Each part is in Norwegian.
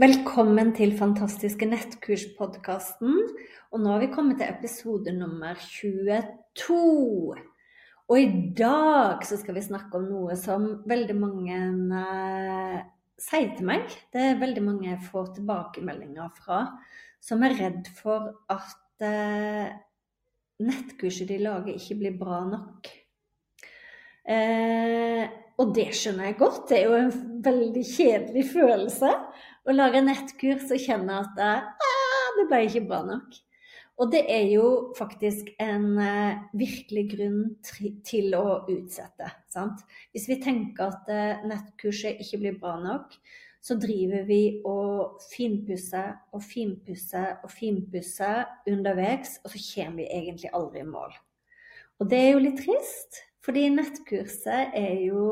Velkommen til Fantastiske nettkurs-podkasten. Og nå har vi kommet til episode nummer 22. Og i dag så skal vi snakke om noe som veldig mange eh, sier til meg. Det er veldig mange jeg får tilbakemeldinger fra som er redd for at eh, nettkurset de lager, ikke blir bra nok. Eh, og det skjønner jeg godt. Det er jo en veldig kjedelig følelse å lage nettkurs og kjenne at ah, det ble ikke bra nok. Og det er jo faktisk en uh, virkelig grunn til å utsette. Sant? Hvis vi tenker at uh, nettkurset ikke blir bra nok, så driver vi og finpusser og finpusser og finpusser underveis, og så kommer vi egentlig aldri i mål. Og det er jo litt trist, fordi nettkurset er jo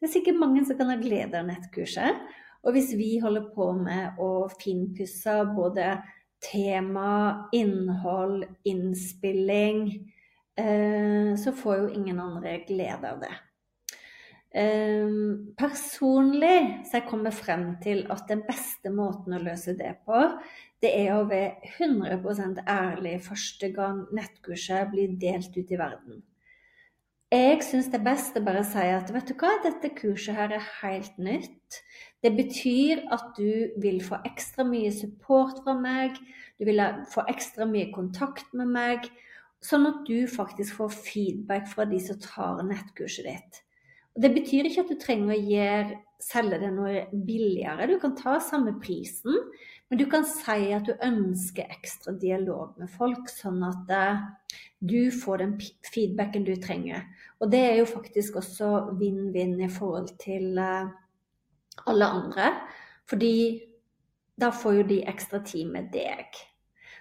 Det er sikkert mange som kan ha glede av nettkurset. Og hvis vi holder på med å finpusse både tema, innhold, innspilling, eh, så får jo ingen andre glede av det. Eh, personlig så jeg kommer frem til at den beste måten å løse det på, det er å være 100% ærlig første gang nettkurset blir delt ut i verden. Jeg syns det er best å bare si at vet du hva, dette kurset her er helt nytt. Det betyr at du vil få ekstra mye support fra meg, du vil få ekstra mye kontakt med meg, sånn at du faktisk får feedback fra de som tar nettkurset ditt. Det betyr ikke at du trenger å gjøre, selge det noe billigere, du kan ta samme prisen, men du kan si at du ønsker ekstra dialog med folk, sånn at uh, du får den feedbacken du trenger. Og det er jo faktisk også vinn-vinn i forhold til uh, alle andre. Fordi da får jo de ekstra tid med deg.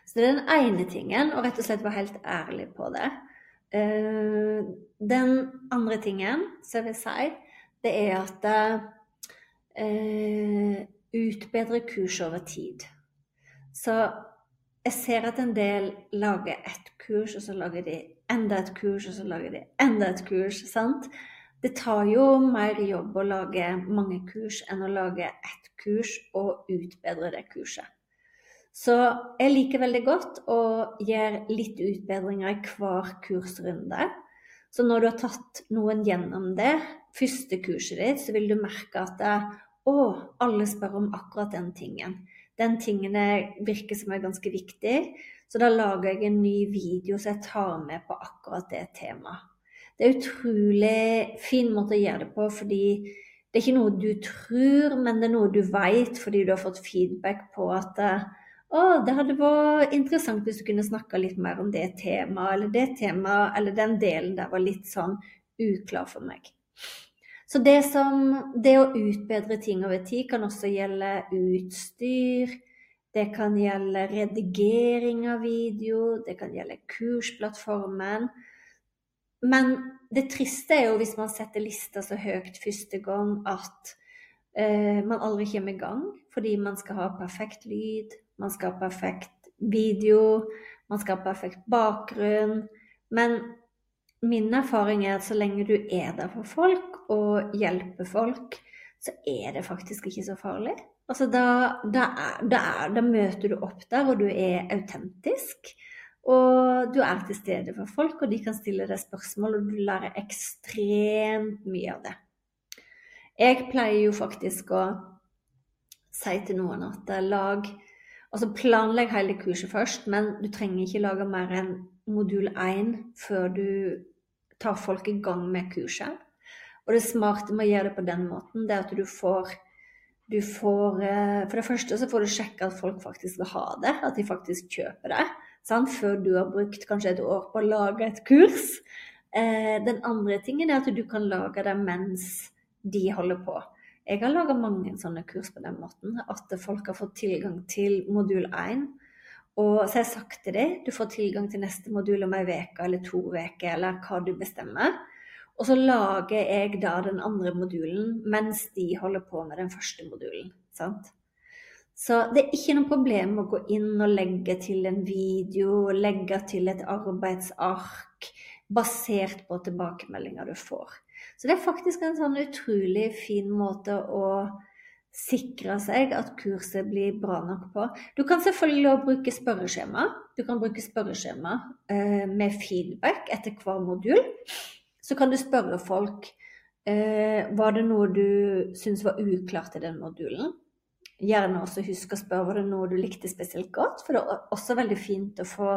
Så det er den ene tingen, og rett og slett være helt ærlig på det. Uh, den andre tingen som jeg vil si, det er at utbedre kurs over tid. Så jeg ser at en del lager ett kurs, og så lager de enda et kurs, og så lager de enda et kurs. sant? Det tar jo mer jobb å lage mange kurs enn å lage ett kurs og utbedre det kurset. Så jeg liker veldig godt å gjøre litt utbedringer i hver kursrunde. Så når du har tatt noen gjennom det første kurset ditt, så vil du merke at å, alle spør om akkurat den tingen. Den tingen virker som er ganske viktig, så da lager jeg en ny video så jeg tar med på akkurat det temaet. Det er utrolig fin måte å gjøre det på, fordi det er ikke noe du tror, men det er noe du vet fordi du har fått feedback på at å, det hadde vært interessant hvis du kunne snakka litt mer om det temaet, eller det temaet, eller den delen der var litt sånn uklar for meg. Så det, som, det å utbedre ting over tid kan også gjelde utstyr. Det kan gjelde redigering av video, det kan gjelde kursplattformen. Men det triste er jo hvis man setter lista så høyt første gang at eh, man aldri kommer i gang fordi man skal ha perfekt lyd, man skal ha perfekt video, man skal ha perfekt bakgrunn. Men min erfaring er at så lenge du er der for folk og hjelper folk, så er det faktisk ikke så farlig. Altså da, da, er, da, er, da møter du opp der, og du er autentisk. Og du er til stede for folk, og de kan stille deg spørsmål, og du lærer ekstremt mye av det. Jeg pleier jo faktisk å si til noen at lag Altså planlegg hele kurset først, men du trenger ikke lage mer enn modul 1 før du tar folk i gang med kurset. Og det smarte med å gjøre det på den måten, det er at du får du får eh, For det første så får du sjekke at folk faktisk vil ha det, at de faktisk kjøper det. Sant? Før du har brukt kanskje et år på å lage et kurs. Eh, den andre tingen er at du kan lage det mens de holder på. Jeg har laga mange sånne kurs på den måten. At folk har fått tilgang til modul 1. Og så har jeg sagt til dem du får tilgang til neste modul om ei uke eller to uker, eller hva du bestemmer. Og så lager jeg da den andre modulen mens de holder på med den første modulen. Sant? Så det er ikke noe problem å gå inn og legge til en video, legge til et arbeidsark basert på tilbakemeldinger du får. Så det er faktisk en sånn utrolig fin måte å sikre seg at kurset blir bra nok på. Du kan selvfølgelig også bruke spørreskjema. Du kan bruke spørreskjema eh, med feedback etter hver modul. Så kan du spørre folk eh, var det noe du syntes var uklart i den modulen. Gjerne også husk å spørre var det noe du likte spesielt godt, for det er også veldig fint å få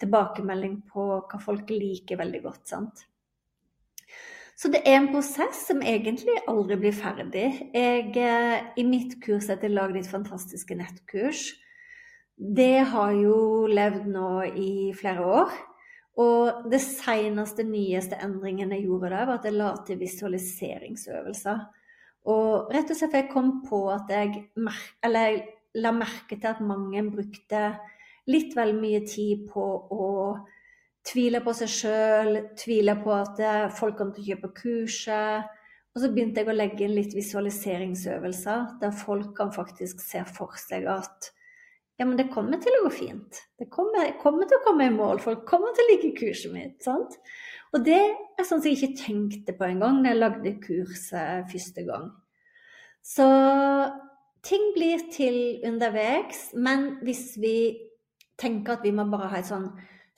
tilbakemelding på hva folk liker veldig godt. sant? Så det er en prosess som egentlig aldri blir ferdig. Jeg, eh, I mitt kurs heter Lag ditt fantastiske nettkurs. Det har jo levd nå i flere år. Og det seneste, nyeste endringen jeg gjorde der, var at jeg la til visualiseringsøvelser. Og rett og slett for jeg kom på at jeg, eller la merke til at mange brukte litt vel mye tid på å tviler på seg sjøl, tviler på at eh, folk kommer til å kjøpe kurset. Og så begynte jeg å legge inn litt visualiseringsøvelser, der folk kan faktisk se for seg at ja, men det kommer til å gå fint. Det kommer, kommer til å komme i mål. Folk kommer til å like kurset mitt. sant? Og det er sånn som jeg ikke tenkte på engang da jeg lagde kurset første gang. Så ting blir til underveis, men hvis vi tenker at vi må bare ha et sånn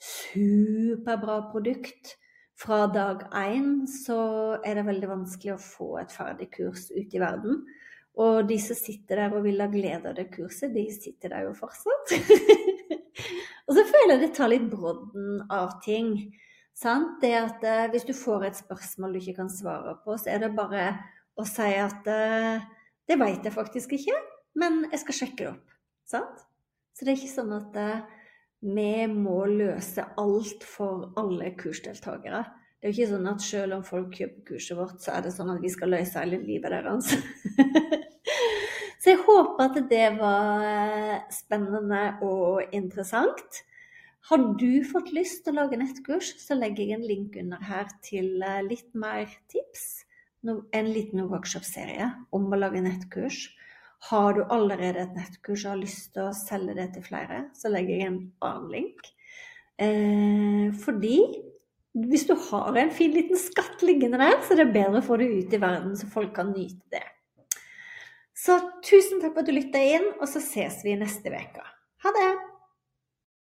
superbra produkt fra dag én, så er det veldig vanskelig å få et ferdig kurs ut i verden. Og de som sitter der og vil ha glede av det kurset, de sitter der jo fortsatt. og så føler jeg det tar litt brodden av ting. Sant? Det at eh, Hvis du får et spørsmål du ikke kan svare på, så er det bare å si at eh, det veit jeg faktisk ikke, men jeg skal sjekke det opp. Sant? Så det er ikke sånn at eh, vi må løse alt for alle kursdeltakere. Det er jo ikke sånn at selv om folk kjøper kurset vårt, så er det sånn at vi skal løse hele livet deres. så jeg håper at det var eh, spennende og interessant. Har du fått lyst til å lage nettkurs, så legger jeg en link under her til eh, litt mer tips. En liten workshop-serie om å lage nettkurs. Har du allerede et nettkurs og har lyst til å selge det til flere, så legger jeg en annen link. Eh, fordi hvis du har en fin liten skatt liggende der, så er det bedre å få det ut i verden, så folk kan nyte det. Så tusen takk for at du lytta inn, og så ses vi neste uke. Ha det!